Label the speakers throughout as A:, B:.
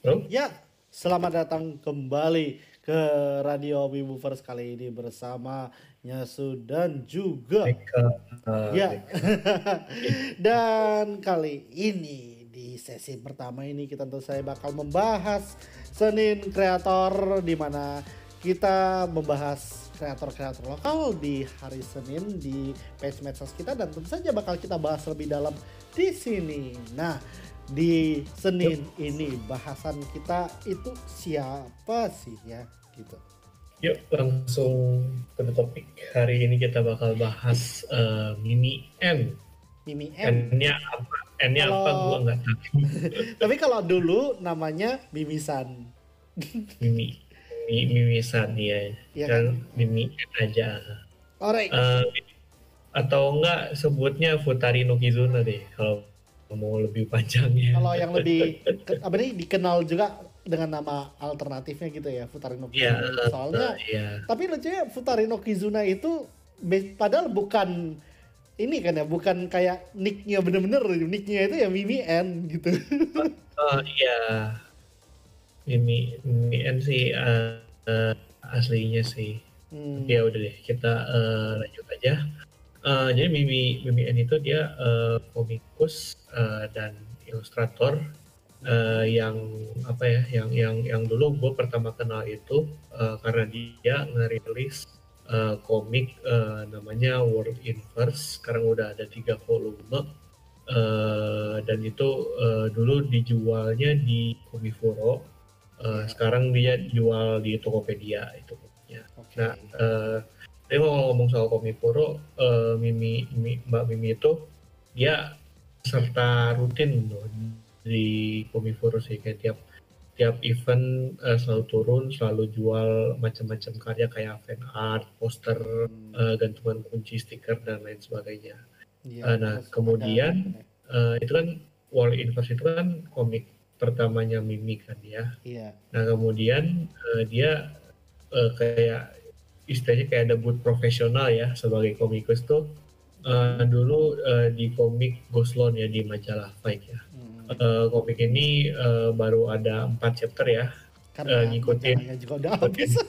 A: Bro?
B: Ya, selamat datang kembali ke Radio Wibufers kali ini bersama Nyasu dan juga
A: Eka, uh,
B: ya. dan kali ini di sesi pertama ini kita tentu saya bakal membahas Senin Kreator di mana kita membahas kreator-kreator lokal di hari Senin di page medsos kita dan tentu saja bakal kita bahas lebih dalam di sini. Nah, di Senin ini bahasan kita itu siapa sih ya gitu.
A: Yuk langsung ke topik. Hari ini kita bakal bahas uh, Mimi N.
B: Mimi M.
A: N-nya apa? N-nya
B: Kalau-
A: apa? Gua nggak tahu.
B: Tapi kalau dulu namanya Mimisan.
A: Mimi, Mimi, Mimisan ya.
B: Iya
A: kan Mimi N aja.
B: Alright.
A: Uh, atau enggak sebutnya Futari no Kizuna deh kalau mau lebih panjangnya.
B: Kalau yang lebih apa nih dikenal juga dengan nama alternatifnya gitu ya Futarino
A: Iya,
B: Kizuna. Soalnya
A: iya.
B: tapi lucunya Futarino Kizuna itu padahal bukan ini kan ya bukan kayak nicknya bener-bener nicknya itu ya Mimi N gitu.
A: Oh iya, Mimi Mimi N sih uh, uh, aslinya sih.
B: Hmm.
A: Ya udah deh, kita uh, lanjut aja. Uh, jadi Mimi Mimi N itu dia uh, komikus uh, dan ilustrator uh, yang apa ya, yang yang yang dulu gue pertama kenal itu uh, karena dia ngerilis uh, komik uh, namanya World Inverse. Sekarang udah ada tiga volume. Uh, dan itu uh, dulu dijualnya di Komifuro. Uh, sekarang dia jual di Tokopedia itu. Ya.
B: Oke.
A: Nah, eh tapi kalau ngomong soal Komifuro, eh, Mimi, Mimi, Mbak Mimi itu dia serta rutin loh di Komifuro sih kayak tiap tiap event eh, selalu turun, selalu jual macam-macam karya kayak fan art, poster,
B: Hmm.
A: eh, gantungan kunci, stiker dan lain sebagainya.
B: Iya,
A: eh, nah, kemudian-
B: ada-
A: Eh, itu kan World Inverse itu kan komik pertamanya Mimi kan ya.
B: iya.
A: Nah kemudian eh, dia eh, kayak istilahnya kayak debut profesional ya sebagai komikus tuh eh, dulu eh, di komik Goslon ya di majalah Fight ya.
B: Hmm.
A: Eh, komik ini eh, baru ada empat chapter ya.
B: Karena
A: eh, ngikutin.
B: juga udah habis.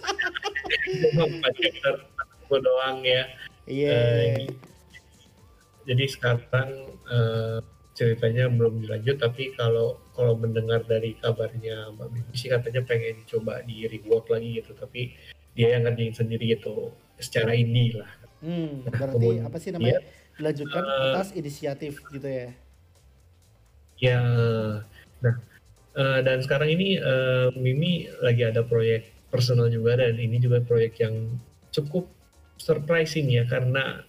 A: Empat chapter satu doang ya.
B: Iya.
A: Eh, Jadi sekarang eh, ceritanya belum dilanjut tapi kalau kalau mendengar dari kabarnya Mbak Bibi sih katanya pengen coba di reward lagi gitu tapi dia yang ngerjain sendiri gitu secara indie lah.
B: Hmm,
A: Nah,
B: berarti
A: kemudian-
B: apa sih namanya? Dilanjutkan
A: Eh,
B: atas inisiatif gitu ya.
A: Ya, nah eh, dan sekarang ini eh, Mimi lagi ada proyek personal juga dan ini juga proyek yang cukup surprising ya karena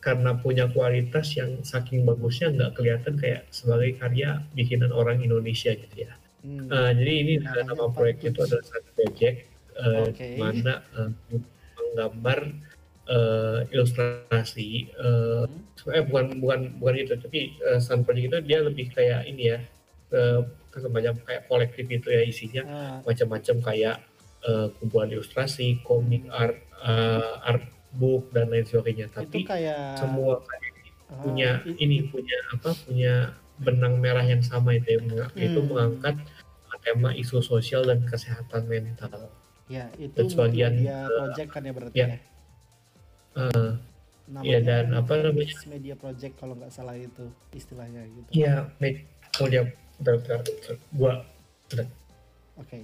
A: karena punya kualitas yang saking bagusnya nggak kelihatan kayak sebagai karya bikinan orang Indonesia gitu ya.
B: Hmm.
A: Eh, jadi ini
B: Namanya
A: nama proyeknya
B: tuh?
A: itu adalah satu project eh, di mana eh, menggambar eh, ilustrasi
B: Hmm.
A: eh bukan bukan bukan itu tapi uh, Sun Project itu dia lebih kayak ini ya uh, semacam kayak kolektif itu ya isinya.
B: Ah,
A: macam-macam kayak uh, kumpulan ilustrasi komik art uh, art book dan lain sebagainya.
B: Itu
A: tapi
B: kayak
A: semua
B: ah,
A: punya ini punya apa punya benang merah yang sama itu ya Menga- itu
B: Hmm.
A: mengangkat tema isu sosial dan kesehatan mental
B: ya itu
A: dan sebagian,
B: media project kan ya berarti
A: ya.
B: ya.
A: Uh,
B: Namanya
A: ya, dan apa namanya?
B: media project kalau nggak salah itu istilahnya gitu.
A: ya make oh bentar, bentar, bentar. gua.
B: Oke.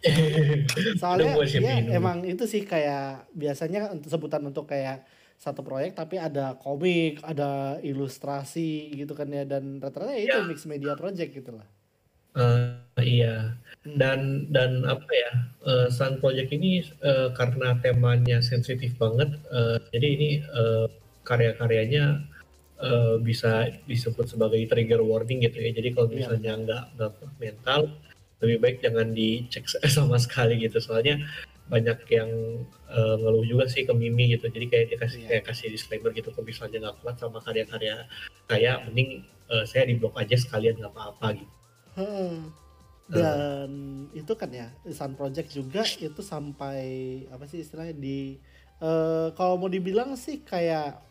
B: Soalnya
A: gua siapin
B: ya emang itu sih kayak biasanya sebutan untuk kayak satu proyek tapi ada komik, ada ilustrasi gitu kan ya dan rata-rata ya itu
A: Ya.
B: mix media project gitu lah.
A: Eh, iya. Dan dan apa ya eh, Sun Project ini eh, karena temanya sensitif banget eh, jadi ini eh, karya-karyanya eh, bisa disebut sebagai trigger warning gitu ya jadi kalau
B: Iya.
A: misalnya nggak nggak mental lebih baik jangan dicek sama sekali gitu soalnya banyak yang eh, ngeluh juga sih ke Mimi gitu jadi kayak dia kasih
B: Iya.
A: kayak kasih disclaimer gitu kalau misalnya nggak kuat sama karya-karya kayak mending eh, saya di blok aja sekalian nggak apa-apa gitu
B: Heeh. Dan itu kan ya Sun Project juga itu sampai apa sih istilahnya di eh, kalau mau dibilang sih kayak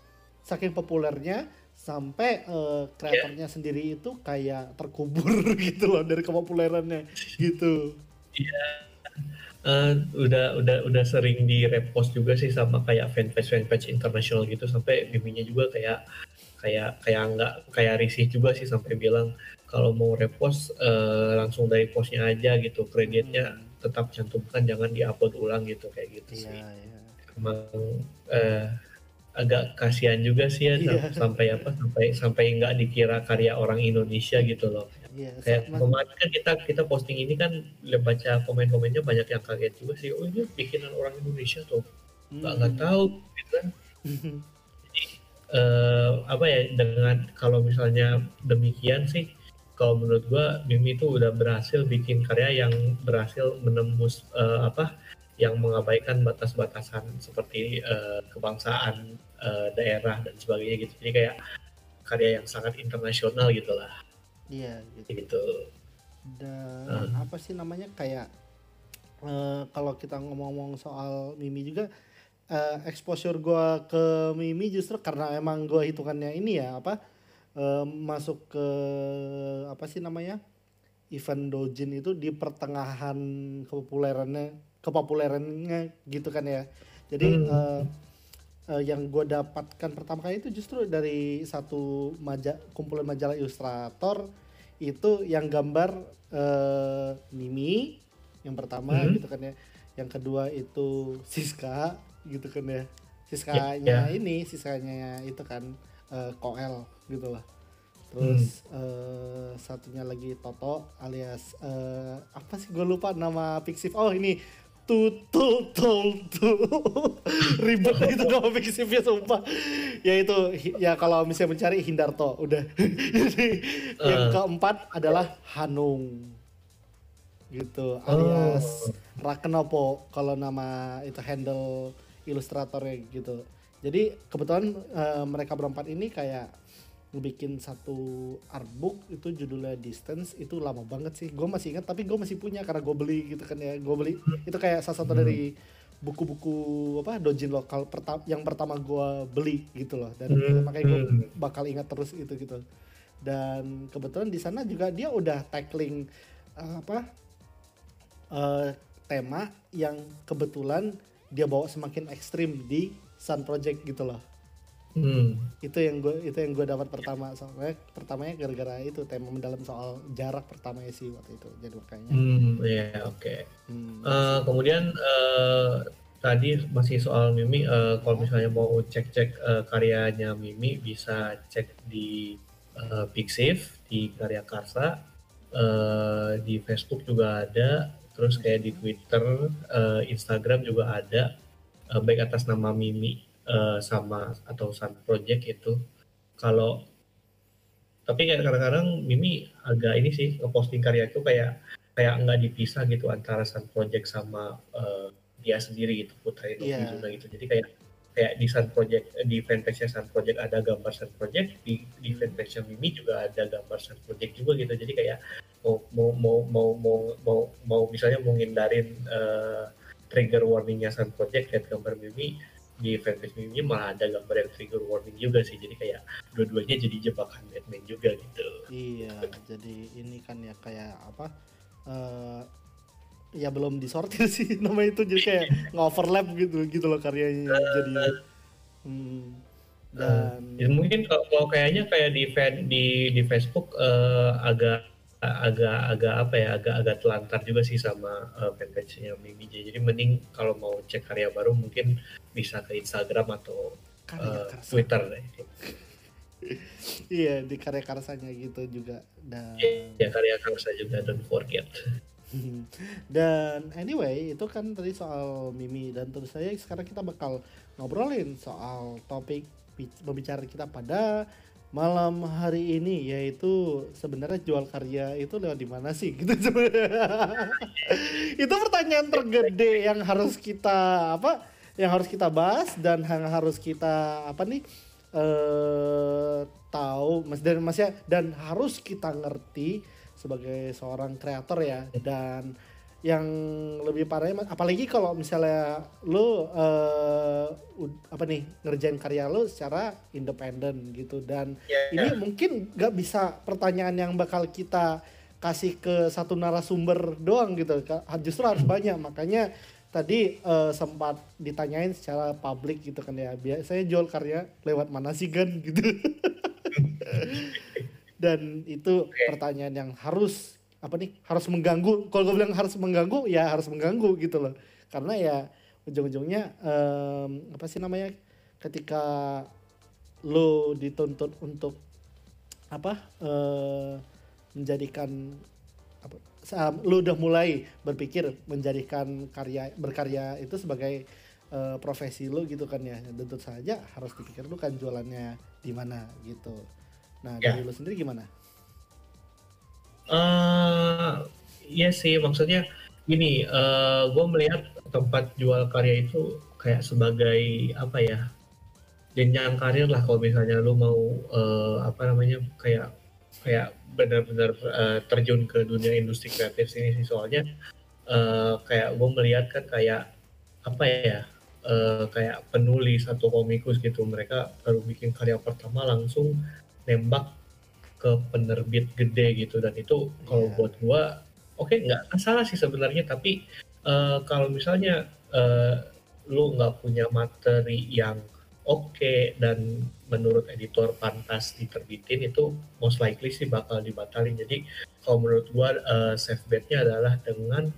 B: saking populernya sampai uh, kreatornya yeah. sendiri itu kayak terkubur gitu loh dari kepopulerannya gitu.
A: Iya. Yeah. Uh, udah udah udah sering di repost juga sih sama kayak fanpage fanpage internasional gitu sampai miminya juga kayak kayak kayak nggak kayak risih juga sih sampai bilang kalau mau repost uh, langsung dari postnya aja gitu kreditnya hmm. tetap cantumkan jangan diupload ulang gitu kayak gitu yeah, sih. Yeah. Emang uh, agak kasihan juga sih ya yeah. sampai apa sampai sampai nggak dikira karya orang Indonesia gitu loh. Yeah, kayak kemarin kan kita kita posting ini kan baca komen-komennya banyak yang kaget juga sih. Oh ini bikinan orang Indonesia tuh nggak nggak hmm. tahu gitu kan. Jadi uh, apa ya dengan kalau misalnya demikian sih kalau menurut gua Mimi itu udah berhasil bikin karya yang berhasil menembus uh, apa yang mengabaikan batas-batasan seperti uh, kebangsaan uh, daerah dan sebagainya gitu jadi kayak karya yang sangat internasional gitu lah
B: iya
A: gitu, gitu.
B: dan uh. apa sih namanya kayak uh, kalau kita ngomong-ngomong soal Mimi juga uh, exposure gue ke Mimi justru karena emang gue hitungannya ini ya apa uh, masuk ke apa sih namanya event dojin itu di pertengahan kepopulerannya kepopulerannya gitu kan ya jadi hmm. uh, uh, yang gue dapatkan pertama kali itu justru dari satu maja kumpulan majalah ilustrator itu yang gambar uh, Mimi yang pertama hmm. gitu kan ya yang kedua itu Siska gitu kan ya Siskanya yeah, yeah. ini Siskanya itu kan uh, Koel gitu lah. Terus hmm. uh, satunya lagi Toto alias uh, apa sih gue lupa nama Pixif oh ini. Tutul tul ribet itu nama fiksifnya sumpah. Ya itu ya kalau misalnya mencari Hindarto udah. Jadi uh. yang keempat adalah Hanung. Gitu alias oh. Rakenopo kalau nama itu handle ilustratornya gitu jadi kebetulan uh, mereka berempat ini kayak ngebikin satu artbook itu judulnya distance itu lama banget sih. Gue masih ingat tapi gue masih punya karena gue beli gitu kan ya gue beli. Itu kayak salah satu dari buku-buku apa dojin lokal pertama yang pertama gue beli gitu loh. Dan hmm. makanya gue bakal ingat terus itu gitu. Dan kebetulan di sana juga dia udah tackling uh, apa uh, tema yang kebetulan dia bawa semakin ekstrim di Sun Project gitu loh Hmm. Itu yang gue itu yang gue dapat pertama soalnya pertamanya gara-gara itu tema mendalam soal jarak pertama sih waktu itu jadi makanya.
A: Hmm, ya yeah, oke. Okay. Hmm. Uh, kemudian uh, tadi masih soal Mimi uh, kalau misalnya mau cek-cek uh, karyanya Mimi bisa cek di uh, Pixiv di Karya Karsa uh, di Facebook juga ada terus kayak di Twitter uh, Instagram juga ada uh, baik atas nama Mimi uh, sama atau Sun Project itu kalau tapi kadang-kadang Mimi agak ini sih ngeposting karya itu kayak kayak nggak dipisah gitu antara Sun Project sama uh, dia sendiri gitu Putra itu yeah. gitu jadi kayak kayak di Sun Project di fanpage Sun Project ada gambar Sun Project di di fanpage Mimi juga ada gambar Sun Project juga gitu jadi kayak mau mau mau mau mau mau, mau misalnya mau ngindarin uh, trigger warningnya Sun Project lihat gambar Mimi di fanpage meme malah ada gambar yang trigger warning juga sih. Jadi kayak dua-duanya jadi jebakan Batman juga gitu.
B: Iya jadi ini kan ya kayak apa uh, ya belum disortir sih. Nama itu jadi kayak ngoverlap gitu gitu loh karyanya. Uh, jadi hmm,
A: dan uh, ya mungkin kalau kayaknya kayak di di di Facebook uh, agak agak agak apa ya agak agak telantar juga sih sama uh, fanpage-nya Mimi jadi mending kalau mau cek karya baru mungkin bisa ke Instagram atau uh, Twitter deh.
B: iya di karya karsanya gitu juga. Dan
A: ya karya karsa juga don't forget.
B: Dan anyway itu kan tadi soal Mimi. Dan terus saya sekarang kita bakal ngobrolin soal topik pembicaraan kita pada malam hari ini yaitu sebenarnya jual karya itu lewat di mana sih? Gitu itu pertanyaan tergede yang harus kita apa yang harus kita bahas dan yang harus kita apa nih eh tahu. Mas dan masnya dan harus kita ngerti sebagai seorang kreator ya. Dan yang lebih parahnya apalagi kalau misalnya lu uh, apa nih ngerjain karya lu secara independen gitu. Dan yeah, ini yeah. mungkin gak bisa pertanyaan yang bakal kita kasih ke satu narasumber doang gitu. Justru harus banyak. Makanya tadi uh, sempat ditanyain secara publik gitu kan ya. Biasanya jual karya lewat mana sih kan gitu. Dan itu okay. pertanyaan yang harus apa nih harus mengganggu kalau gue bilang harus mengganggu ya harus mengganggu gitu loh. Karena ya ujung-ujungnya um, apa sih namanya ketika lo dituntut untuk apa uh, menjadikan apa lo udah mulai berpikir menjadikan karya berkarya itu sebagai uh, profesi lo gitu kan ya tentu saja harus dipikir lu kan jualannya di mana gitu. Nah ya. dari lo sendiri gimana
A: Uh, iya sih, maksudnya gini, uh, gue melihat tempat jual karya itu kayak sebagai apa ya, jenjang karir lah kalau misalnya lu mau uh, apa namanya kayak kayak benar-benar uh, terjun ke dunia industri kreatif sini sih. Soalnya uh, kayak gue melihat kan kayak apa ya uh, kayak penulis atau komikus gitu mereka baru bikin karya pertama langsung nembak ke penerbit gede gitu. Dan itu kalau yeah. buat gua oke okay, nggak salah sih sebenarnya. Tapi uh, kalau misalnya uh, lu nggak punya materi yang oke okay, dan menurut editor pantas diterbitin itu most likely sih bakal dibatalin. Jadi kalau menurut gua uh, safe betnya adalah dengan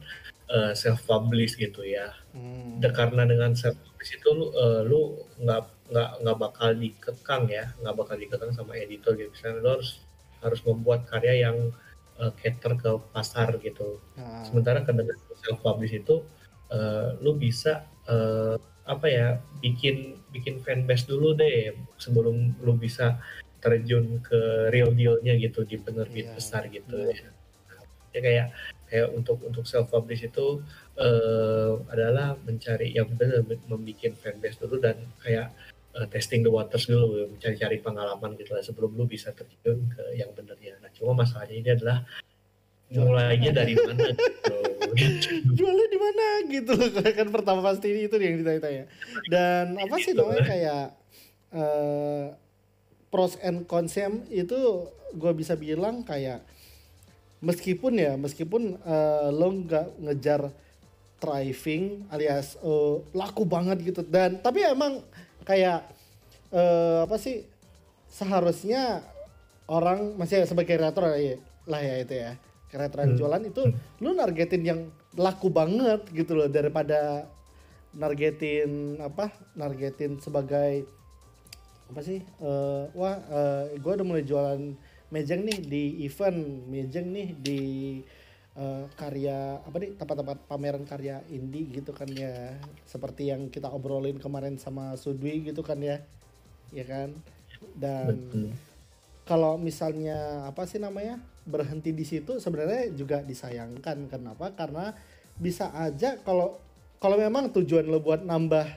A: uh, self publish gitu ya. Hmm. De, karena dengan self publish itu lu uh, lu nggak nggak nggak bakal dikekang ya. Nggak bakal dikekang sama editor. Gitu misalnya lu harus harus membuat karya yang uh, cater ke pasar gitu. Hmm. Sementara dengan self publish itu uh, lu bisa uh, apa ya bikin bikin fanbase dulu deh sebelum lu bisa terjun ke real dealnya gitu di penerbit yeah. besar gitu yeah. ya. ya kayak kayak untuk untuk self publish itu uh, adalah mencari yang benar membuat fanbase dulu dan kayak uh, testing the waters dulu mencari-cari pengalaman gitu lah sebelum lu bisa terjun ke yang benernya nah cuma masalahnya ini adalah mulainya dari mana gitu.
B: jualnya di mana gitu loh kan pertama pasti itu yang ditanya-tanya. Dan apa sih namanya kayak uh, pros and cons itu gue bisa bilang kayak meskipun ya meskipun uh, lo nggak ngejar thriving alias uh, laku banget gitu. Dan tapi emang kayak uh, apa sih seharusnya orang masih sebagai kreator ya, lah ya itu ya kreator hmm. jualan itu lu nargetin yang laku banget gitu loh daripada nargetin apa nargetin sebagai apa sih uh, wah uh, eh, gue udah mulai jualan mejeng nih di event mejeng nih di uh, karya apa nih tempat-tempat pameran karya indie gitu kan ya. Seperti yang kita obrolin kemarin sama Sudwi gitu kan ya. Ya kan? Dan kalau misalnya apa sih namanya berhenti di situ sebenarnya juga disayangkan. Kenapa? Karena bisa aja kalau kalau memang tujuan lo buat nambah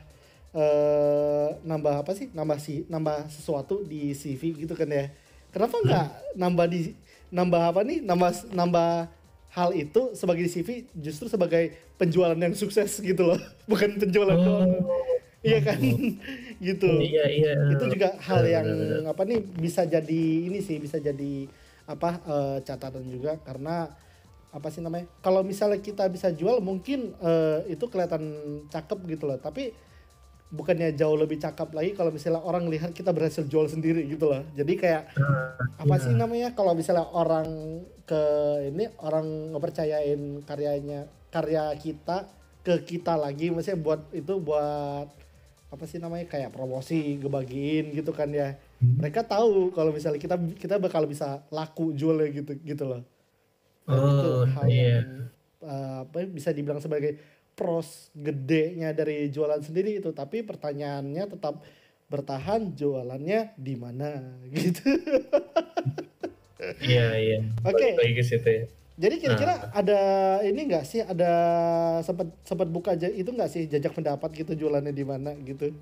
B: uh, nambah apa sih nambah si nambah sesuatu di CV gitu kan ya. Kenapa nggak nambah di nambah apa nih nambah nambah hal itu sebagai CV justru sebagai penjualan yang sukses gitu loh. Bukan penjualan oh. doang iya kan? Gitu.
A: Iya iya.
B: Itu juga hal yang apa nih bisa jadi ini sih bisa jadi apa uh, catatan juga. Karena apa sih namanya kalau misalnya kita bisa jual mungkin uh, itu kelihatan cakep gitu loh. Tapi bukannya jauh lebih cakep lagi kalau misalnya orang lihat kita berhasil jual sendiri gitu loh jadi kayak uh, apa yeah. sih namanya kalau misalnya orang ke ini orang ngepercayain karyanya karya kita ke kita lagi maksudnya buat itu buat apa sih namanya kayak promosi ngebagiin gitu kan ya hmm. mereka tahu kalau misalnya kita kita bakal bisa laku jualnya gitu gitu loh
A: Dan oh, itu hal iya. yang
B: uh, apa bisa dibilang sebagai pros gedenya dari jualan sendiri itu. Tapi pertanyaannya tetap bertahan jualannya di mana? Gitu.
A: Iya iya.
B: Oke. Okay.
A: ya.
B: Jadi kira-kira nah. ada ini enggak sih? Ada sempat sempat buka aja itu enggak sih jajak pendapat gitu jualannya di mana gitu?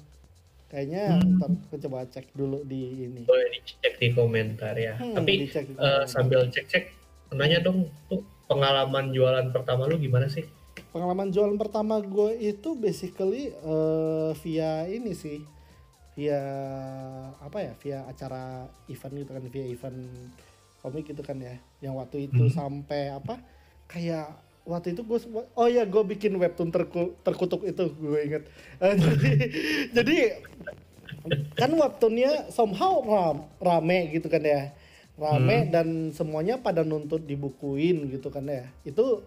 B: Kayaknya hmm. ntar aku coba cek dulu di ini.
A: Boleh dicek di komentar ya. Hmm, tapi uh, sambil cek-cek nanya dong tuh pengalaman jualan pertama lu gimana sih?
B: Pengalaman jualan pertama gue itu basically uh, via ini sih, via apa ya, via acara event gitu kan, via event komik gitu kan ya, yang waktu itu hmm. sampai apa, kayak waktu itu gue oh ya gue bikin webtoon terku, terkutuk itu gue inget uh, jadi jadi kan webtoonnya somehow ram, rame gitu kan ya rame hmm. dan semuanya pada nuntut dibukuin gitu kan ya itu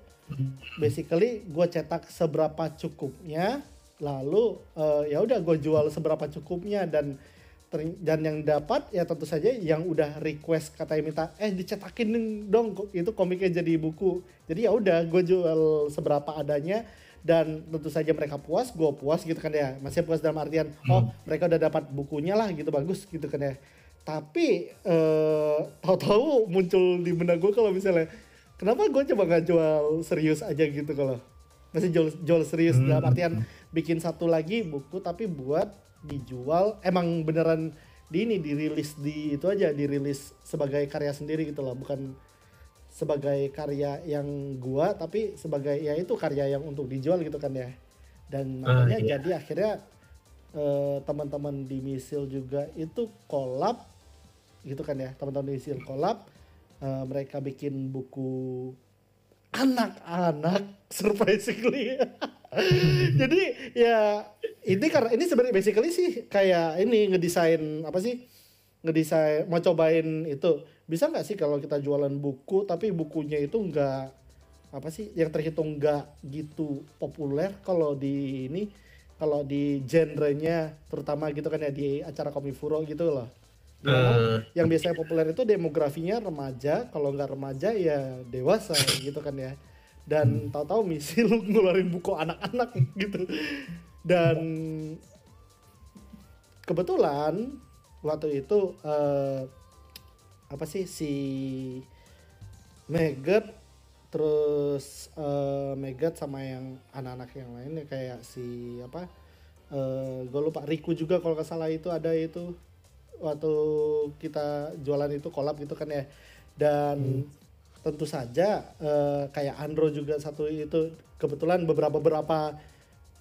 B: basically gue cetak seberapa cukupnya lalu uh, ya udah gue jual seberapa cukupnya dan dan yang dapat ya tentu saja yang udah request katanya minta eh dicetakin dong itu komiknya jadi buku. Jadi ya udah gue jual seberapa adanya dan tentu saja mereka puas gue puas gitu kan ya. Masih puas dalam artian hmm. oh mereka udah dapat bukunya lah gitu bagus gitu kan ya. Tapi uh, tahu-tahu muncul di benak gue kalau misalnya kenapa gue coba nggak jual serius aja gitu kalau masih jual jual serius hmm. dalam artian bikin satu lagi buku tapi buat dijual emang beneran di ini dirilis di itu aja dirilis sebagai karya sendiri gitu loh bukan sebagai karya yang gua tapi sebagai ya itu karya yang untuk dijual gitu kan ya dan ah, makanya uh, iya. jadi akhirnya uh, teman-teman di misil juga itu kolab gitu kan ya teman-teman di misil kolab uh, mereka bikin buku anak-anak surprisingly. Jadi ya ini karena ini sebenarnya basically sih kayak ini ngedesain apa sih? Ngedesain mau cobain itu. Bisa nggak sih kalau kita jualan buku tapi bukunya itu nggak apa sih yang terhitung nggak gitu populer kalau di ini kalau di genrenya terutama gitu kan ya di acara Komifuro gitu loh uh, yang biasanya populer itu demografinya remaja kalau nggak remaja ya dewasa gitu kan ya. Dan hmm. tahu-tahu misi lu ngeluarin buku anak-anak gitu. Dan kebetulan waktu itu uh, apa sih si Megat terus uh, Megat sama yang anak-anak yang lainnya kayak si apa uh, gue lupa Riku juga kalau nggak salah itu ada itu waktu kita jualan itu kolab gitu kan ya dan hmm. tentu saja uh, kayak Andro juga satu itu kebetulan beberapa beberapa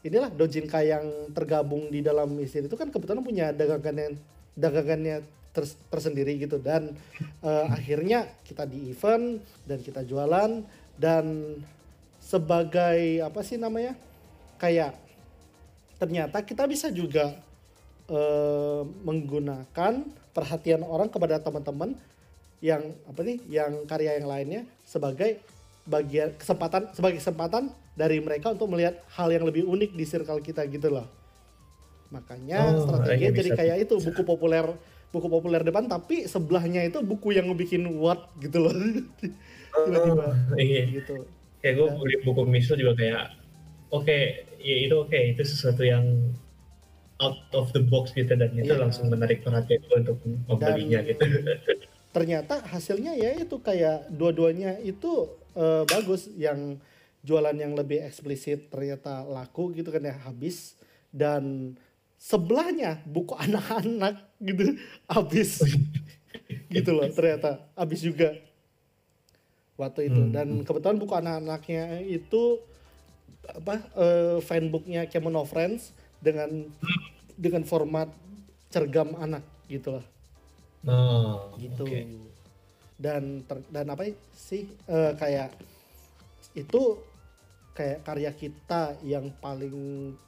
B: inilah Dojinka yang tergabung di dalam istri itu kan kebetulan punya dagangan yang dagangannya ters, tersendiri gitu dan uh, akhirnya kita di event dan kita jualan dan sebagai apa sih namanya kayak ternyata kita bisa juga uh, menggunakan perhatian orang kepada teman-teman yang apa nih yang karya yang lainnya sebagai bagian kesempatan sebagai kesempatan dari mereka untuk melihat hal yang lebih unik di circle kita gitu loh. Makanya oh, strateginya jadi bisa, kayak itu buku populer buku populer depan tapi sebelahnya itu buku yang bikin what gitu loh.
A: Tiba-tiba oh, iya. gitu. Kayak gue beli buku miso juga kayak oke okay, ya itu oke okay, itu sesuatu yang out of the box gitu dan itu yeah. langsung menarik perhatian gue untuk membelinya dan, gitu.
B: Ternyata hasilnya ya itu kayak dua-duanya itu uh, bagus yang jualan yang lebih eksplisit ternyata laku gitu kan ya habis dan sebelahnya buku anak-anak gitu habis gitu loh ternyata habis juga waktu itu hmm. dan kebetulan buku anak-anaknya itu apa uh, fanbooknya Kemono Friends dengan dengan format cergam anak gitu lah. Oh, gitu. Okay. Dan ter, dan apa sih uh, kayak itu kayak karya kita yang paling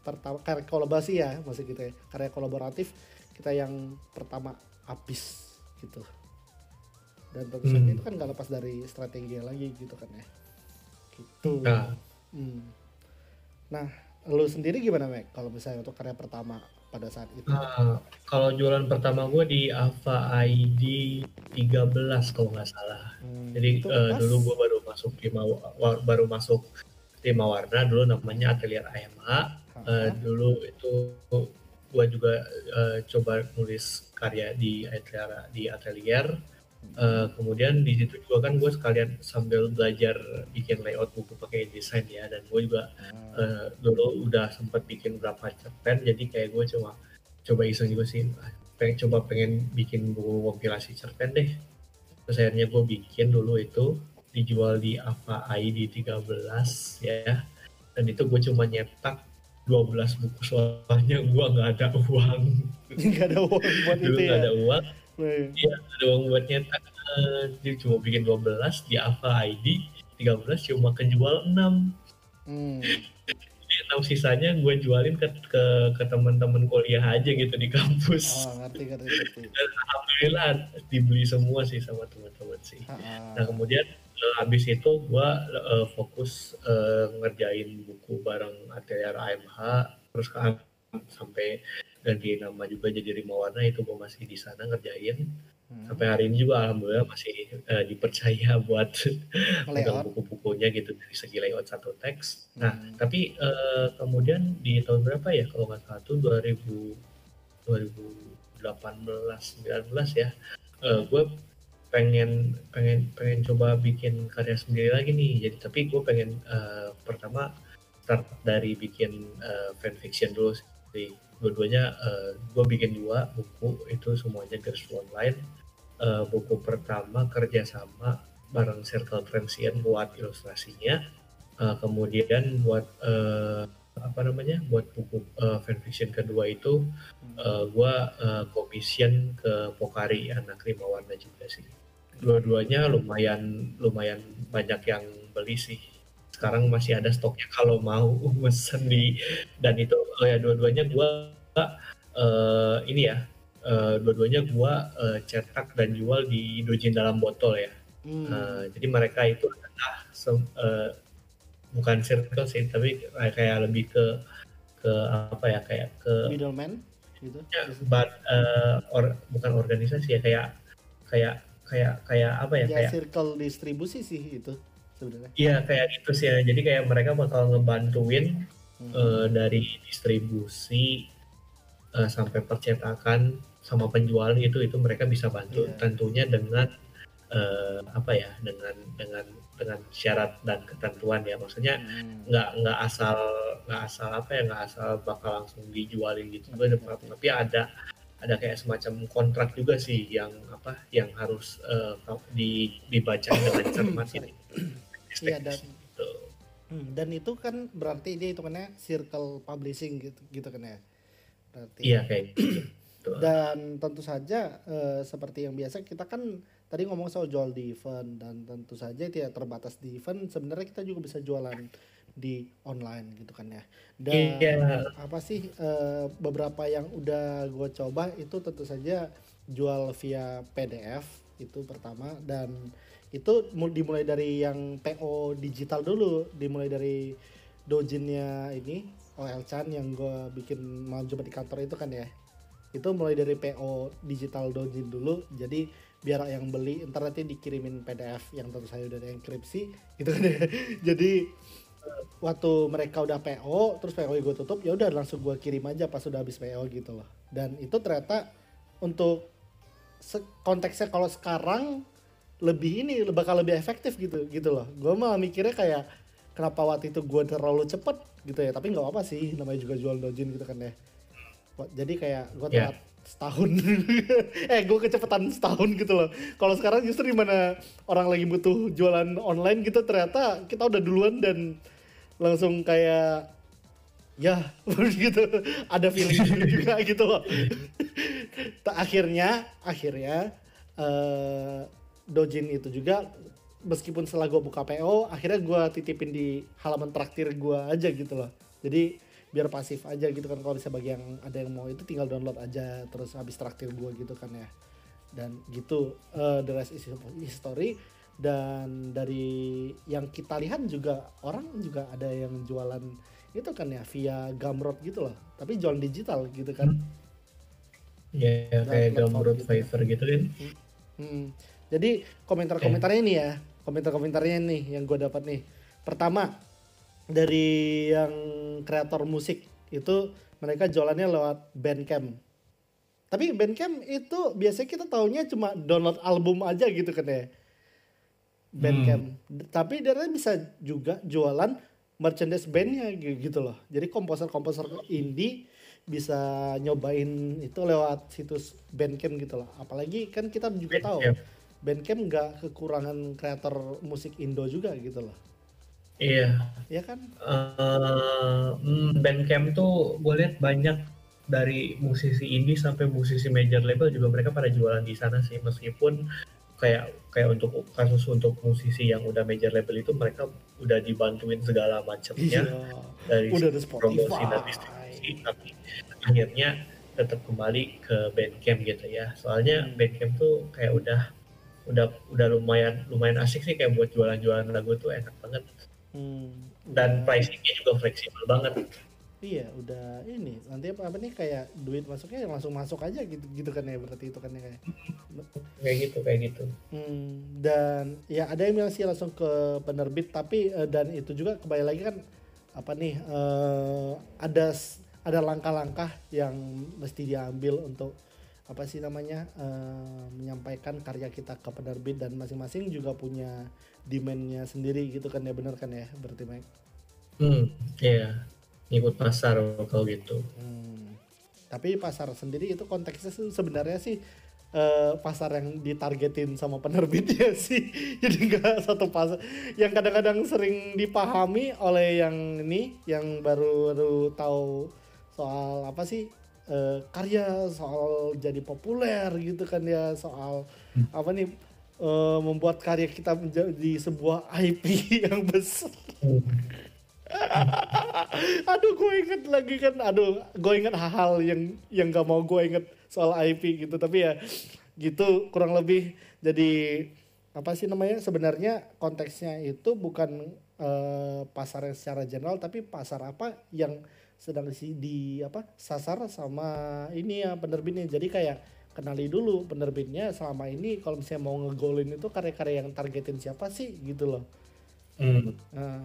B: pertama karya kolaborasi ya maksud gitu ya karya kolaboratif kita yang pertama habis gitu dan tentu saja hmm. itu kan gak lepas dari strategi lagi gitu kan ya gitu nah, hmm. nah lu sendiri gimana Mek kalau misalnya untuk karya pertama pada saat itu?
A: Nah, kalau jualan pertama gue di Ava ID 13 kalau nggak salah. Hmm, Jadi uh, dulu gue baru masuk lima baru masuk lima warna dulu namanya Atelier AMA. Uh, eh, dulu itu gue juga uh, coba nulis karya di atelier di atelier Uh, kemudian di situ juga kan gue sekalian sambil belajar bikin layout buku pakai desain ya dan gue juga uh, dulu udah sempat bikin berapa cerpen jadi kayak gue coba coba iseng juga sih. Pengen coba pengen bikin buku kompilasi cerpen deh. Terus akhirnya gue bikin dulu itu dijual di Ava ID 13 ya. Dan itu gue cuma nyetak 12 buku soalnya gue nggak ada uang.
B: Nggak ada uang buat
A: dulu
B: itu ya?
A: ada uang
B: Iya.
A: iya ada uang buat nyetak Eh, dia cuma bikin 12 di Ava ID 13 cuma kejual 6
B: Hmm.
A: Jadi enam sisanya gue jualin ke ke, ke teman-teman kuliah aja gitu di kampus.
B: oh ngerti ngerti ngerti
A: Dan alhamdulillah dibeli semua sih sama teman-teman sih.
B: Ha-ha.
A: Nah kemudian eh, habis itu gue eh, fokus eh, ngerjain buku bareng Atelier AMH terus ke sampai ganti nama juga jadi Rimawana itu gue masih di sana ngerjain
B: Hmm.
A: sampai hari ini juga alhamdulillah masih eh, dipercaya buat pegang buku-bukunya gitu dari segi layout satu teks. Nah,
B: Hmm.
A: tapi eh, kemudian di tahun berapa ya kalau nggak salah tuh 2000 2018 19 ya. eh, gue pengen pengen pengen coba bikin karya sendiri lagi nih. Jadi tapi gue pengen eh, pertama start dari bikin eh, fanfiction dulu sih. Dua-duanya eh, gue bikin dua buku itu semuanya girls online. Eh, buku pertama kerjasama bareng Circle Transient buat ilustrasinya. Eh, kemudian buat eh, apa namanya buat buku eh, fanfiction kedua itu eh, gua eh, commission ke Pokari anak Rimawana juga sih. Dua-duanya lumayan lumayan banyak yang beli sih. Sekarang masih ada stoknya kalau mau mesen di dan itu oh ya dua-duanya gua eh, ini ya eh, dua-duanya gua eh, cetak dan jual di dojin dalam botol ya.
B: Hmm.
A: Eh, jadi mereka itu adalah eh, bukan circle sih, tapi kayak lebih ke ke apa ya kayak ke
B: middleman gitu
A: ya, but, eh, or- bukan organisasi ya kayak kayak kayak kayak apa ya
B: ya
A: kayak
B: circle distribusi sih itu sebenarnya
A: iya kayak gitu sih ya. Jadi kayak mereka bakal ngebantuin
B: Hmm.
A: eh, dari distribusi eh, sampai percetakan sama penjualan itu itu mereka bisa bantu
B: Iya.
A: tentunya dengan eh, apa ya dengan dengan dengan syarat dan ketentuan ya maksudnya
B: Hmm.
A: nggak nggak asal nggak asal apa ya nggak asal bakal langsung dijualin gitu juga
B: Ngerti.
A: tapi ada ada kayak semacam kontrak juga sih yang apa yang harus eh, di, dibaca dengan cermat
B: Sorry.
A: ini
B: Iya, dan-
A: Gitu.
B: Hmm, dan itu kan berarti dia hitungannya circle publishing gitu gitu kan ya berarti
A: iya kayak gitu.
B: dan tentu saja eh, seperti yang biasa kita kan tadi ngomong soal jual di event dan tentu saja tidak terbatas di event sebenarnya kita juga bisa jualan di online gitu kan ya dan
A: Iya.
B: apa sih eh, beberapa yang udah gue coba itu tentu saja jual via PDF itu pertama dan itu mul- dimulai dari yang PO digital dulu. Dimulai dari dojinnya ini OL Chan yang gue bikin coba di kantor itu kan ya. Itu mulai dari PO digital dojin dulu. Jadi biar yang beli ntar nanti dikirimin PDF yang tentu saja udah enkripsi gitu kan ya. Jadi waktu mereka udah PO terus PO gue tutup ya udah langsung gue kirim aja pas udah habis PO gitu loh. Dan itu ternyata untuk konteksnya kalau sekarang lebih ini bakal lebih efektif gitu gitu loh. Gue malah mikirnya kayak kenapa waktu itu gue terlalu cepet gitu ya? Tapi nggak apa sih namanya juga jual dojin gitu kan ya. Jadi kayak gue
A: Ya.
B: telat setahun. Eh gue kecepatan setahun gitu loh. Kalau sekarang justru di mana orang lagi butuh jualan online gitu ternyata kita udah duluan dan langsung kayak ya gitu. Ada feeling juga gitu loh. Akhirnya akhirnya eh dojin itu juga meskipun setelah gue buka PO akhirnya gue titipin di halaman traktir gue aja gitu loh. Jadi biar pasif aja gitu kan kalau bisa bagi yang ada yang mau itu tinggal download aja terus habis traktir gue gitu kan ya. Dan gitu eh, the rest is history. Dan dari yang kita lihat juga orang juga ada yang jualan itu kan ya via Gumroad gitu loh. Tapi jualan digital gitu kan.
A: Ya
B: Dan
A: kayak Gumroad
B: gitu ya.
A: Fiverr gitu kan.
B: Hmm. Jadi komentar-komentarnya nih ya, komentar-komentarnya nih yang gue dapat nih. Pertama dari yang kreator musik itu mereka jualannya lewat Bandcamp. Tapi Bandcamp itu biasanya kita taunya cuma download album aja gitu kan ya. Bandcamp. Tapi dia bisa juga jualan merchandise bandnya gi- gitu loh. Jadi komposer-komposer indie bisa nyobain itu lewat situs Bandcamp gitu loh. Apalagi kan kita juga tahu.
A: Bandcamp
B: nggak kekurangan kreator musik Indo juga gitu loh.
A: Iya.
B: Ya kan?
A: Uh, Bandcamp tuh gue lihat banyak dari musisi indie sampai musisi major label juga mereka pada jualan di sana sih meskipun kayak kayak untuk kasus untuk musisi yang udah major label itu mereka udah dibantuin segala macamnya
B: Iya.
A: dari
B: Udah ada
A: promosi dan distribusi tapi akhirnya tetap kembali ke Bandcamp gitu ya soalnya
B: Hmm.
A: Bandcamp tuh kayak udah udah udah lumayan lumayan asik sih kayak buat jualan-jualan lagu tuh enak banget
B: Hmm,
A: dan
B: udah-
A: pricingnya juga fleksibel banget
B: Iya, udah ini. Nanti apa, apa nih kayak duit masuknya langsung masuk aja gitu gitu kan ya berarti itu kan ya kayak.
A: kayak gitu kayak gitu
B: Hmm, dan ya ada yang bilang sih langsung ke penerbit tapi eh, dan itu juga kembali lagi kan apa nih eh, ada ada langkah-langkah yang mesti diambil untuk apa sih namanya eh, menyampaikan karya kita ke penerbit dan masing-masing juga punya demandnya sendiri gitu kan ya benar kan ya berarti Mike.
A: hmm iya ngikut pasar kalau gitu
B: Hmm. Tapi pasar sendiri itu konteksnya sebenarnya sih eh, pasar yang ditargetin sama penerbitnya sih. Jadi nggak satu pasar yang kadang-kadang sering dipahami oleh yang ini yang baru-baru tahu soal apa sih eh, karya soal jadi populer gitu kan ya soal apa nih eh, membuat karya kita menjadi sebuah IP yang besar. aduh gue inget lagi kan aduh gue inget hal-hal yang yang gak mau gue inget soal IP gitu. Tapi ya gitu kurang lebih. Jadi apa sih namanya sebenarnya konteksnya itu bukan eh, pasar secara general tapi pasar apa yang sedang si di apa sasar sama ini ya penerbitnya jadi kayak kenali dulu penerbitnya selama ini kalau misalnya mau ngegolin itu karya-karya yang targetin siapa sih gitu loh
A: hmm.
B: Nah,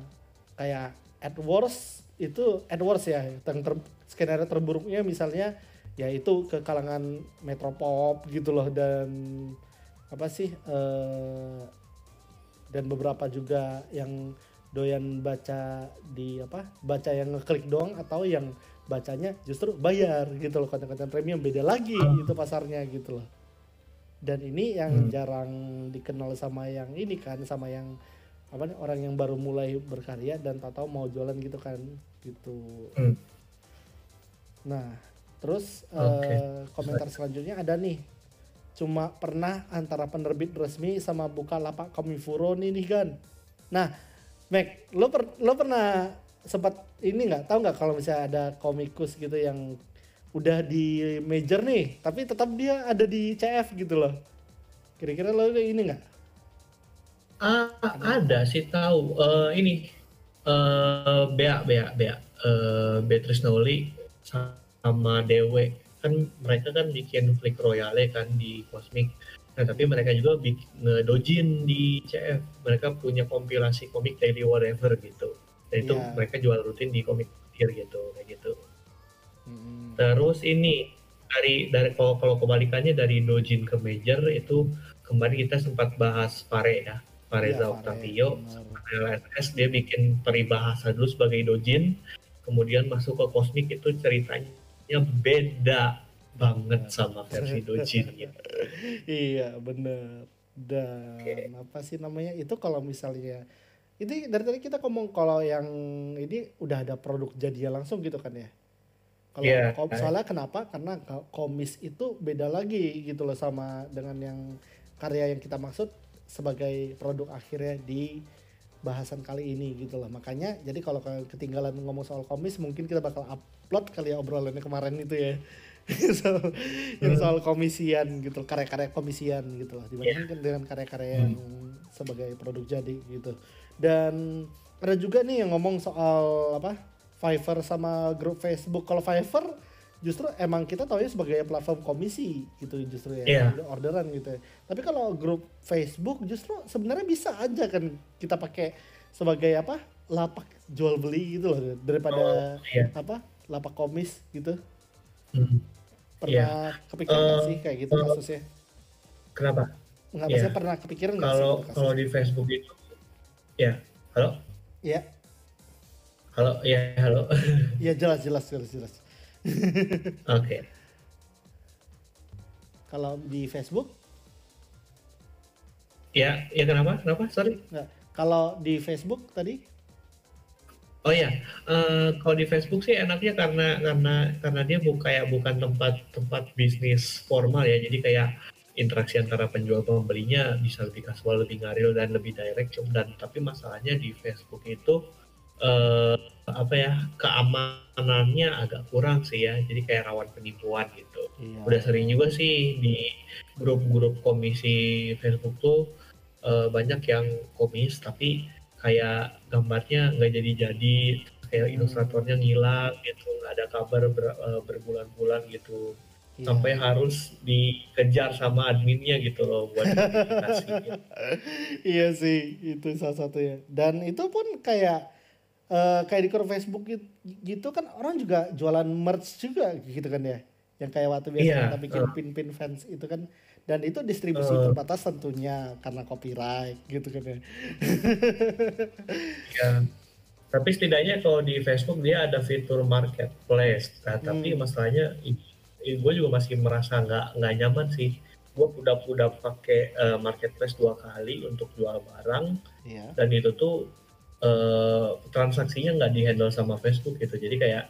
B: kayak AdWords itu AdWords ya yang ter, skenario terburuknya misalnya ya itu ke kalangan metropop gitu loh dan apa sih eh, dan beberapa juga yang doyan baca di apa baca yang ngeklik doang atau yang bacanya justru bayar gitu loh konten-konten premium beda lagi itu pasarnya gitu loh dan ini yang
A: Hmm.
B: jarang dikenal sama yang ini kan sama yang apa nih orang yang baru mulai berkarya dan tak tahu mau jualan gitu kan gitu
A: Hmm.
B: nah terus
A: Oke.
B: eh, komentar selanjutnya ada nih cuma pernah antara penerbit resmi sama buka lapak komifuro nih nih kan nah Mac lo per, lo pernah sempat ini nggak? Tahu nggak kalau misalnya ada komikus gitu yang udah di major nih tapi tetap dia ada di CF gitu loh. Kira-kira lo ini nggak?
A: Ah, ada sih tahu. Eh, ini eh Bea Bea Bea. Eh Beatrice Noli sama Dewe. Kan mereka kan bikin Flick Royale kan di Cosmic. Nah, tapi mereka juga ngedojin di CF. Mereka punya kompilasi komik Daily Whatever gitu. Dan itu
B: Iya.
A: mereka jual rutin di komik Tier gitu kayak gitu.
B: Hmm.
A: Terus ini dari dari kalau kalau kebalikannya dari dojin ke major itu kemarin kita sempat bahas Pare ya. Pareza
B: Iya,
A: Octavio. LSS dia bikin peribahasa dulu sebagai dojin kemudian masuk ke kosmik itu ceritanya beda banget sama versi dojin gitu.
B: iya bener dan
A: Oke.
B: apa sih namanya itu kalau misalnya ini dari tadi kita ngomong kalau yang ini udah ada produk jadinya langsung gitu kan ya kalau
A: Iya.
B: kom- soalnya kenapa karena ko- komis itu beda lagi gitu loh sama dengan yang karya yang kita maksud sebagai produk akhirnya di bahasan kali ini gitu loh makanya jadi kalau ketinggalan ngomong soal komis mungkin kita bakal upload kali ya obrolannya kemarin itu ya soal, yang soal komisian gitu karya-karya komisian gitu loh dibandingkan dengan karya-karya yang sebagai produk jadi gitu. Dan ada juga nih yang ngomong soal apa Fiverr sama grup Facebook. Kalau Fiverr justru emang kita tahu ya sebagai platform komisi gitu justru ya order- orderan gitu ya. Tapi kalau grup Facebook justru sebenarnya bisa aja kan kita pakai sebagai apa lapak jual beli gitu loh daripada
A: iya.
B: apa lapak komis gitu.
A: Hmm.
B: Pernah kepikiran nggak
A: Eh,
B: sih kayak gitu
A: kalau-
B: kasusnya?
A: Kenapa?
B: Nggak maksudnya pernah kepikiran sih
A: Kalau kalau di Facebook itu ya halo
B: Ya,
A: halo ya halo
B: ya jelas jelas jelas jelas.
A: oke
B: Kalau di Facebook
A: Ya, ya kenapa? Kenapa? Sorry.
B: Nggak. Kalau di Facebook tadi?
A: Oh ya, uh, kalau di Facebook sih enaknya karena karena karena dia bu, kayak bukan tempat tempat bisnis formal ya, jadi kayak interaksi antara penjual pembelinya bisa lebih kasual, lebih ngaril dan lebih direct. Dan tapi masalahnya di Facebook itu uh, apa ya keamanannya agak kurang sih ya, jadi kayak rawan penipuan gitu. Iya. Udah sering juga sih di grup-grup komisi Facebook tuh uh, banyak yang komis tapi kayak gambarnya nggak jadi-jadi kayak hmm. ilustratornya ngilang gitu nggak ada kabar ber, uh, berbulan-bulan gitu yeah. sampai harus dikejar sama adminnya gitu loh buat gitu.
B: iya sih itu salah satunya dan itu pun kayak uh, kayak di grup Facebook gitu, gitu kan orang juga jualan merch juga gitu kan ya yang kayak waktu biasa yeah. kita bikin pin-pin fans itu kan dan itu distribusi uh, terbatas tentunya karena copyright gitu kan ya.
A: ya. Tapi setidaknya kalau di Facebook dia ada fitur marketplace. Nah, hmm. tapi masalahnya gue juga masih merasa nggak nggak nyaman sih. Gue udah udah pakai uh, marketplace dua kali untuk jual barang yeah. dan itu tuh uh, transaksinya nggak dihandle sama Facebook gitu. Jadi kayak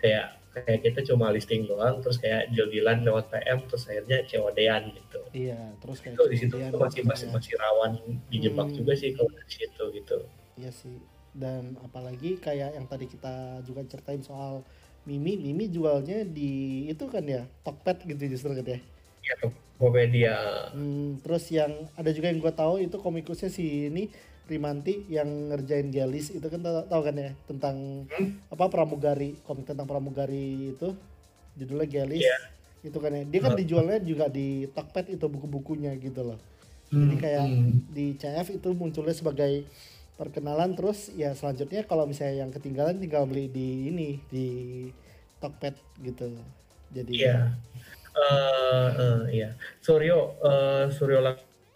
A: kayak kayak kita cuma listing doang terus kayak deal-dealan lewat PM terus akhirnya COD-an gitu.
B: Iya, terus kayak
A: itu di situ masih masih masih rawan dijebak hmm. juga sih kalau di situ gitu.
B: Iya sih. Dan apalagi kayak yang tadi kita juga ceritain soal Mimi, Mimi jualnya di itu kan ya, Tokped gitu justru kan ya.
A: Iya, Tokopedia.
B: Hmm, terus yang ada juga yang gue tahu itu komikusnya si ini Rimanti yang ngerjain Galis itu kan tahu kan ya tentang hmm? apa pramugari komik tentang pramugari itu judulnya Galis yeah. itu kan ya dia kan dijualnya juga di Tokped itu buku-bukunya gitu loh hmm. jadi kayak hmm. di CF itu munculnya sebagai perkenalan terus ya selanjutnya kalau misalnya yang ketinggalan tinggal beli di ini di Tokped gitu jadi
A: iya yeah. uh, uh, iya Suryo uh, Suryo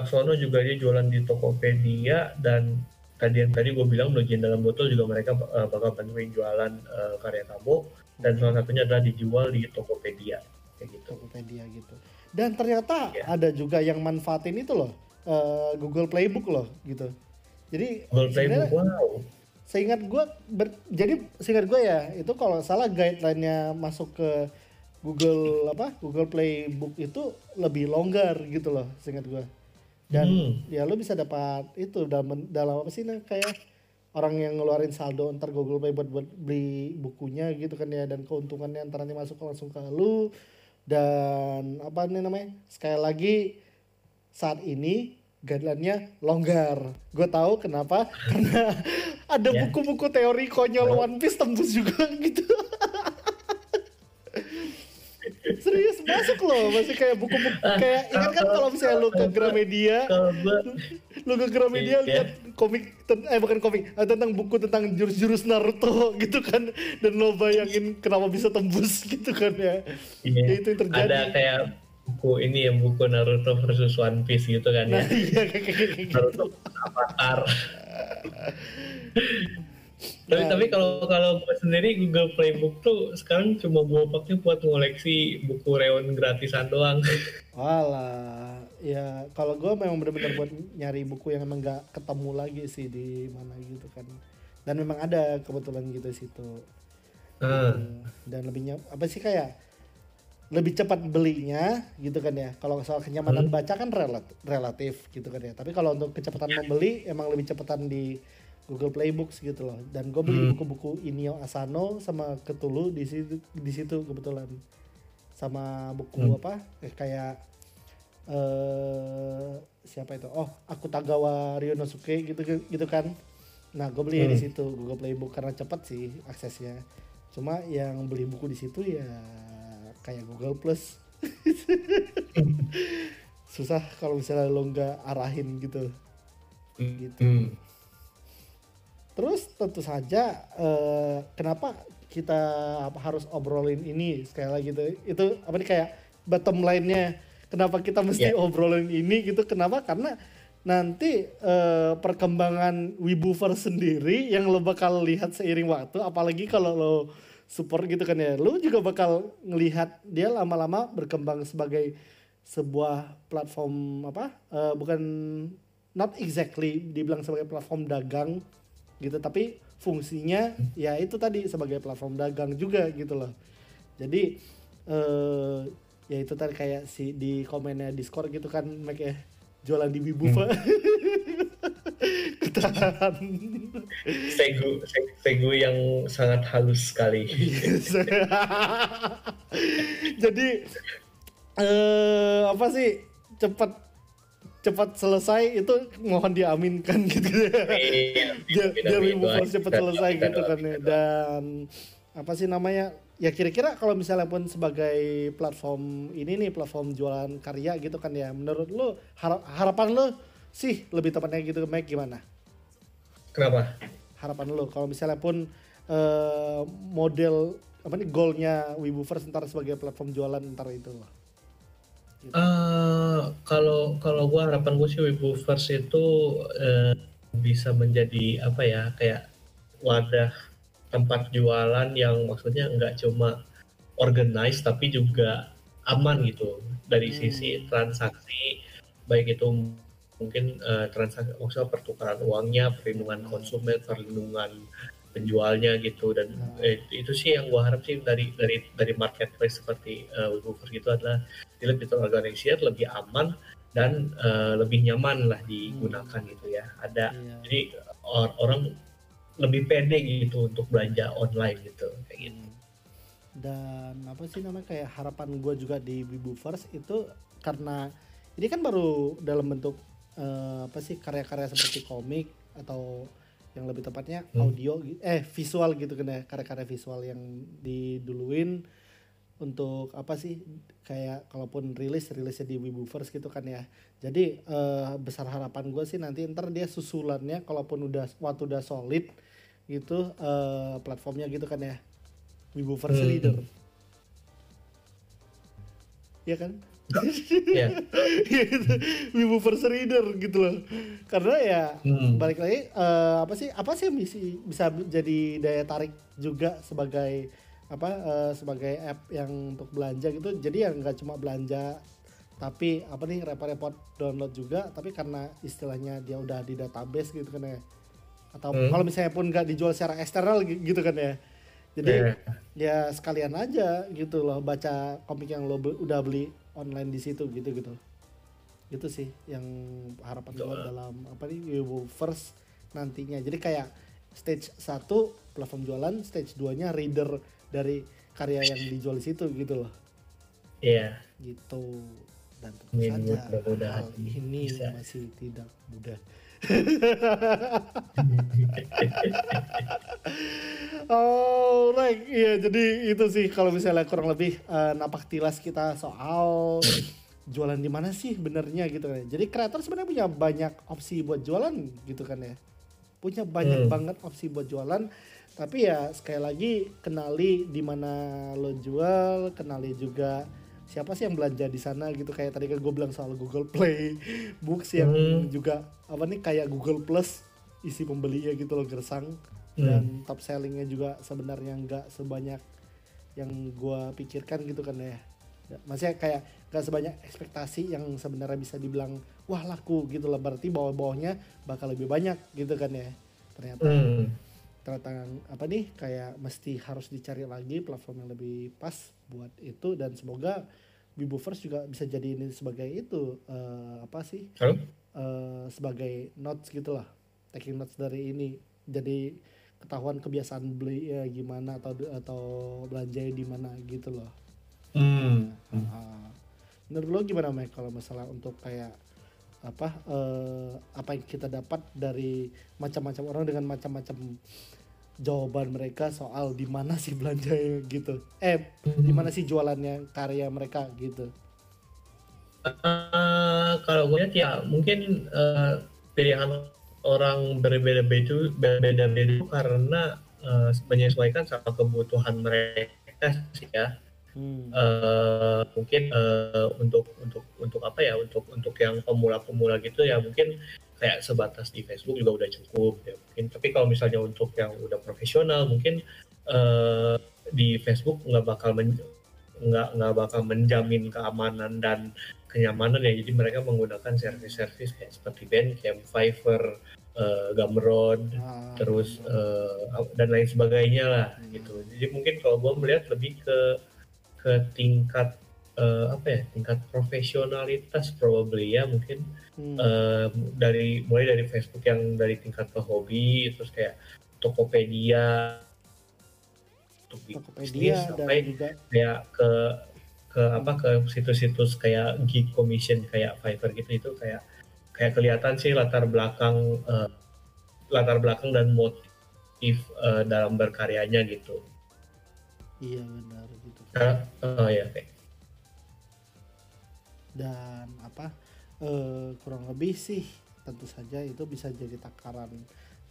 A: Sono juga dia jualan di Tokopedia dan tadi yang tadi gue bilang Blogin dalam botol juga mereka uh, bakal bantuin jualan uh, karya kamu dan salah satunya adalah dijual di Tokopedia kayak gitu.
B: Tokopedia gitu. Dan ternyata yeah. ada juga yang manfaatin itu loh uh, Google Playbook loh gitu. Jadi
A: Google Playbook wow.
B: Seingat gue jadi seingat gue ya itu kalau salah guideline-nya masuk ke Google apa Google Playbook itu lebih longgar gitu loh seingat gue dan hmm. ya lo bisa dapat itu dalam dalam apa sih nah, kayak orang yang ngeluarin saldo ntar Google Pay buat, buat beli bukunya gitu kan ya dan keuntungannya ntar nanti masuk langsung ke lu dan apa nih namanya sekali lagi saat ini guideline-nya longgar. Gue tahu kenapa karena ada ya. buku-buku teori konyol One Piece tembus juga gitu. Serius masuk loh. Masih kayak buku-buku kayak ingat kan kalau misalnya lu ke Gramedia? Lu ke Gramedia iya. lihat komik eh bukan komik eh, tentang buku tentang jurus-jurus Naruto gitu kan. Dan lo bayangin kenapa bisa tembus gitu kan ya,
A: iya. ya itu yang terjadi. Ada kayak buku ini yang buku Naruto versus One Piece gitu kan ya. Nah, iya, kayak, gitu. Naruto Avatar tapi, tapi nah, kalau kalau gue sendiri Google Playbook tuh sekarang cuma gue pakai buat ngoleksi buku reon gratisan doang.
B: Walah, ya kalau gue memang benar-benar buat nyari buku yang emang gak ketemu lagi sih di mana gitu kan. Dan memang ada kebetulan gitu situ. Hmm. Dan lebihnya apa sih kayak lebih cepat belinya gitu kan ya. Kalau soal kenyamanan hmm. baca kan relatif gitu kan ya. Tapi kalau untuk kecepatan membeli emang lebih cepatan di Google Playbooks gitu loh. Dan gue beli hmm. buku-buku Inio Asano sama Ketulu di situ di situ kebetulan. Sama buku hmm. apa? Eh, kayak uh, siapa itu? Oh aku Tagawa Ryonosuke gitu gitu kan. Nah gue beli hmm. di situ Google Playbook karena cepat sih aksesnya. Cuma yang beli buku di situ ya kayak Google Plus. Susah kalau misalnya lo nggak arahin gitu.
A: Hmm. gitu. Hmm
B: Terus tentu saja uh, kenapa kita harus obrolin ini? Sekali lagi itu itu apa nih kayak bottom line-nya. Kenapa kita mesti yeah. obrolin ini gitu? Kenapa? Karena nanti uh, perkembangan Wibuver sendiri yang lo bakal lihat seiring waktu apalagi kalau lo support gitu kan ya lo juga bakal ngelihat dia lama-lama berkembang sebagai sebuah platform apa? Uh, bukan not exactly dibilang sebagai platform dagang gitu. Tapi fungsinya ya itu tadi sebagai platform dagang juga gitu loh. Jadi eh ya itu tadi kayak si di komennya Discord gitu kan Mac ya jualan di Wibufa ketahan.
A: Segu, se- segu yang sangat halus sekali.
B: jadi eh apa sih cepat cepat selesai itu mohon diaminkan gitu. Ya dia dia. Force cepat selesai gitu kan ya. dan apa sih namanya? Ya kira-kira kalau misalnya pun sebagai platform ini nih platform jualan karya gitu kan ya menurut lo har- harapan lo sih lebih tepatnya gitu Mike gimana?
A: Kenapa?
B: harapan lo kalau misalnya pun eh, model apa nih goalnya Wibuverse ntar sebagai platform jualan ntar itu loh
A: kalau kalau gua harapan gue sih Wibuverse itu eh, bisa menjadi apa ya kayak wadah tempat jualan yang maksudnya nggak cuma organize tapi juga aman gitu dari
B: Hmm.
A: sisi transaksi baik itu mungkin eh, transaksi maksudnya pertukaran uangnya perlindungan konsumen perlindungan penjualnya gitu dan
B: Hmm.
A: eh, itu sih yang gua harap sih dari dari dari marketplace seperti uh, gitu adalah dia lebih terorganisir, lebih aman dan eh, lebih nyaman lah digunakan gitu ya. Ada
B: Iya.
A: jadi or- orang lebih pede gitu untuk belanja online gitu kayak gitu.
B: Hmm. Dan apa sih namanya kayak harapan gue juga di Wibuverse itu karena ini kan baru dalam bentuk eh, apa sih karya-karya seperti komik atau yang lebih tepatnya
A: Hmm.
B: audio eh visual gitu kan ya karya-karya visual yang diduluin untuk apa sih kayak kalaupun rilis rilisnya di Wibuverse gitu kan ya jadi eh, besar harapan gue sih nanti ntar dia susulannya kalaupun udah waktu udah solid gitu eh, platformnya gitu kan ya Wibuverse
A: Hmm.
B: Reader ya kan
A: Ya.
B: gitu. Wibuverse Reader gitu loh karena ya
A: Hmm.
B: balik lagi eh, apa sih apa sih misi- bisa jadi daya tarik juga sebagai apa eh, sebagai app yang untuk belanja gitu jadi yang nggak cuma belanja tapi apa nih repot-repot download juga tapi karena istilahnya dia udah di database gitu kan ya atau
A: Hmm.
B: kalau misalnya pun nggak dijual secara eksternal gi- gitu kan ya jadi
A: Ya.
B: ya sekalian aja gitu loh baca komik yang lo be- udah beli online di situ gitu gitu itu sih yang harapan gue
A: Betul.
B: dalam apa nih Weibo first nantinya jadi kayak stage 1 platform jualan stage 2 nya reader dari karya yang dijual di situ gitu loh
A: Iya.
B: gitu dan tentu saja hal ini
A: bisa.
B: masih tidak mudah Alright, iya jadi itu sih kalau misalnya kurang lebih eh, napak tilas kita soal jualan di mana sih benernya gitu kan. Jadi kreator sebenarnya punya banyak opsi buat jualan gitu kan ya. Punya banyak
A: Hmm.
B: banget opsi buat jualan. Tapi ya sekali lagi kenali di mana lo jual, kenali juga siapa sih yang belanja di sana gitu kayak tadi kan gue bilang soal Google Play Books yang
A: Hmm.
B: juga apa nih kayak Google Plus isi pembelinya gitu loh gersang
A: Hmm.
B: dan top sellingnya juga sebenarnya nggak sebanyak yang gua pikirkan gitu kan ya Ya, maksudnya kayak nggak sebanyak ekspektasi yang sebenarnya bisa dibilang wah laku gitu lah berarti bawah-bawahnya bakal lebih banyak gitu kan ya ternyata
A: Hmm.
B: ternyata apa nih kayak mesti harus dicari lagi platform yang lebih pas buat itu dan semoga Biboverse juga bisa jadi ini sebagai itu eh, apa sih
A: Halo?
B: eh, sebagai notes gitu lah taking notes dari ini jadi ketahuan kebiasaan beli ya gimana atau atau belanja di mana gitu loh
A: Hmm.
B: Ah. menurut lo gimana Mike kalau masalah untuk kayak apa eh, apa yang kita dapat dari macam-macam orang dengan macam-macam jawaban mereka soal di mana sih belanjanya gitu eh di mana sih jualannya karya mereka gitu
A: Eh, kalau gue lihat ya mungkin eh, pilihan orang berbeda-beda berbeda-beda itu karena eh, menyesuaikan sama kebutuhan mereka sih ya.
B: hmm.
A: Eh, mungkin eh, untuk untuk untuk apa ya untuk untuk yang pemula-pemula gitu ya mungkin kayak sebatas di Facebook juga udah cukup ya mungkin tapi kalau misalnya untuk yang udah profesional mungkin eh, di Facebook nggak bakal men- nggak nggak bakal menjamin keamanan dan kenyamanan ya. Jadi mereka menggunakan servis-servis kayak seperti Bandcamp, Fiverr, uh, Gumroad, ah, terus uh, dan lain sebagainya lah hmm. gitu. Jadi mungkin kalau gue melihat lebih ke ke tingkat uh, apa ya tingkat profesionalitas probably ya mungkin hmm. uh, dari mulai dari Facebook yang dari tingkat ke hobi terus kayak Tokopedia
B: untuk Tokopedia bisnis sampai juga...
A: kayak ke ke apa ke situs-situs kayak gig commission kayak Fiverr gitu itu kayak kayak kelihatan sih latar belakang uh, latar belakang dan motif uh, dalam berkaryanya gitu.
B: Iya benar gitu.
A: Uh, oh ya kayak.
B: Dan apa uh, kurang lebih sih tentu saja itu bisa jadi takaran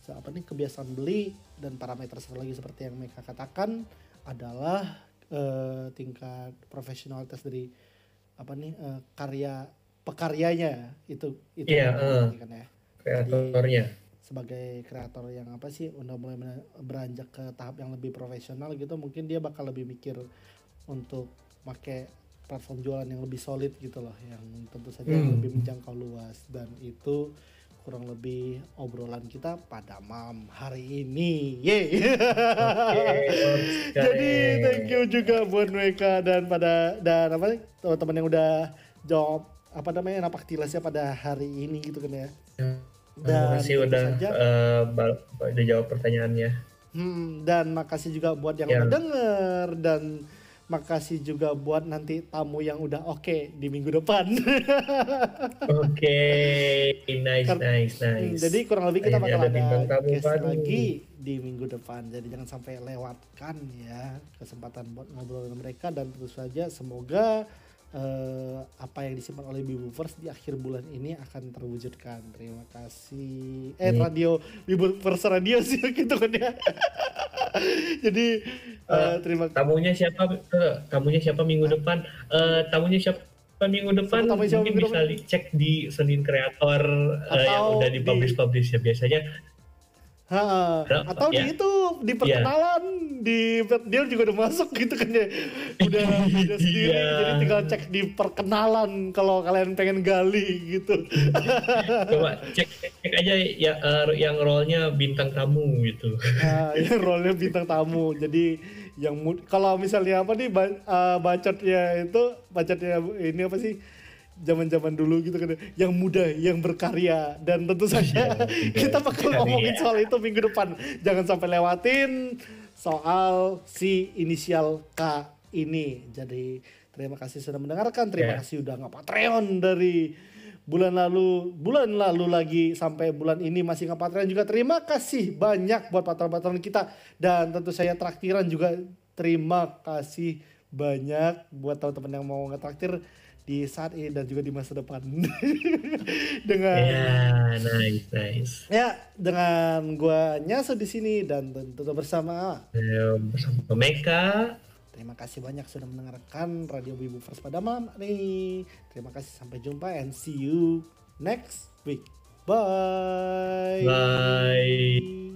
B: apa nih kebiasaan beli dan parameter satu lagi seperti yang mereka katakan adalah uh, tingkat profesionalitas dari apa nih uh, karya pekaryanya. Itu itu
A: yeah, uh, kan ya. kreatornya.
B: Sebagai kreator yang apa sih udah mulai beranjak ke tahap yang lebih profesional gitu mungkin dia bakal lebih mikir untuk pakai platform jualan yang lebih solid gitu loh yang tentu saja hmm. lebih menjangkau luas dan itu kurang lebih obrolan kita pada malam hari ini. Ye. Okay, Jadi thank you juga buat mereka dan pada dan apa teman-teman yang udah jawab apa namanya napak tilasnya pada hari ini gitu kan ya.
A: Dan makasih udah saja, uh, udah jawab pertanyaannya.
B: Hmm, dan makasih juga buat yang ya. udah denger dan makasih juga buat nanti tamu yang udah oke okay di minggu depan.
A: oke, okay. nice, nice, nice.
B: Jadi kurang lebih kita bakal ada, ada guest lagi di minggu depan. Jadi jangan sampai lewatkan ya kesempatan buat ngobrol dengan mereka dan tentu saja semoga uh, apa yang disimpan oleh First di akhir bulan ini akan terwujudkan. Terima kasih. Eh hmm. radio First radio sih gitu kan ya. Jadi uh, terima
A: kasih. Tamunya siapa? Uh, tamunya siapa minggu depan? Uh, tamunya siapa? minggu depan tamu mungkin minggu bisa depan? cek di Senin Kreator uh, yang udah dipublish publish ya biasanya
B: Ha, atau ya. di itu di iya. perkenalan ya. Di dia juga udah masuk gitu kan ya. Udah udah sendiri ya. jadi tinggal cek di perkenalan kalau kalian pengen gali gitu.
A: Coba cek cek aja ya uh, yang role-nya bintang tamu gitu.
B: Nah yang role-nya bintang tamu. Jadi yang kalau misalnya apa nih uh, bacotnya itu bacotnya ini apa sih zaman-zaman dulu gitu kan yang muda yang berkarya. Dan tentu saja ya, kita bakal ngomongin soal itu minggu depan. Jangan sampai lewatin soal si inisial K ini. Jadi terima kasih sudah mendengarkan. Terima yeah. kasih udah nggak Patreon dari bulan lalu. Bulan lalu lagi sampai bulan ini masih nggak Patreon juga. Terima kasih banyak buat patron-patron kita. Dan tentu saya traktiran juga terima kasih banyak buat teman-teman yang mau ngetraktir di saat ini dan juga di masa depan.
A: Dengan ya nice nice.
B: Ya dengan gua nyaso di sini dan tentu bersama
A: bersama Meka.
B: Terima kasih banyak sudah mendengarkan radio Bibu First pada malam ini. Terima kasih sampai jumpa and see you next week. Bye.
A: Bye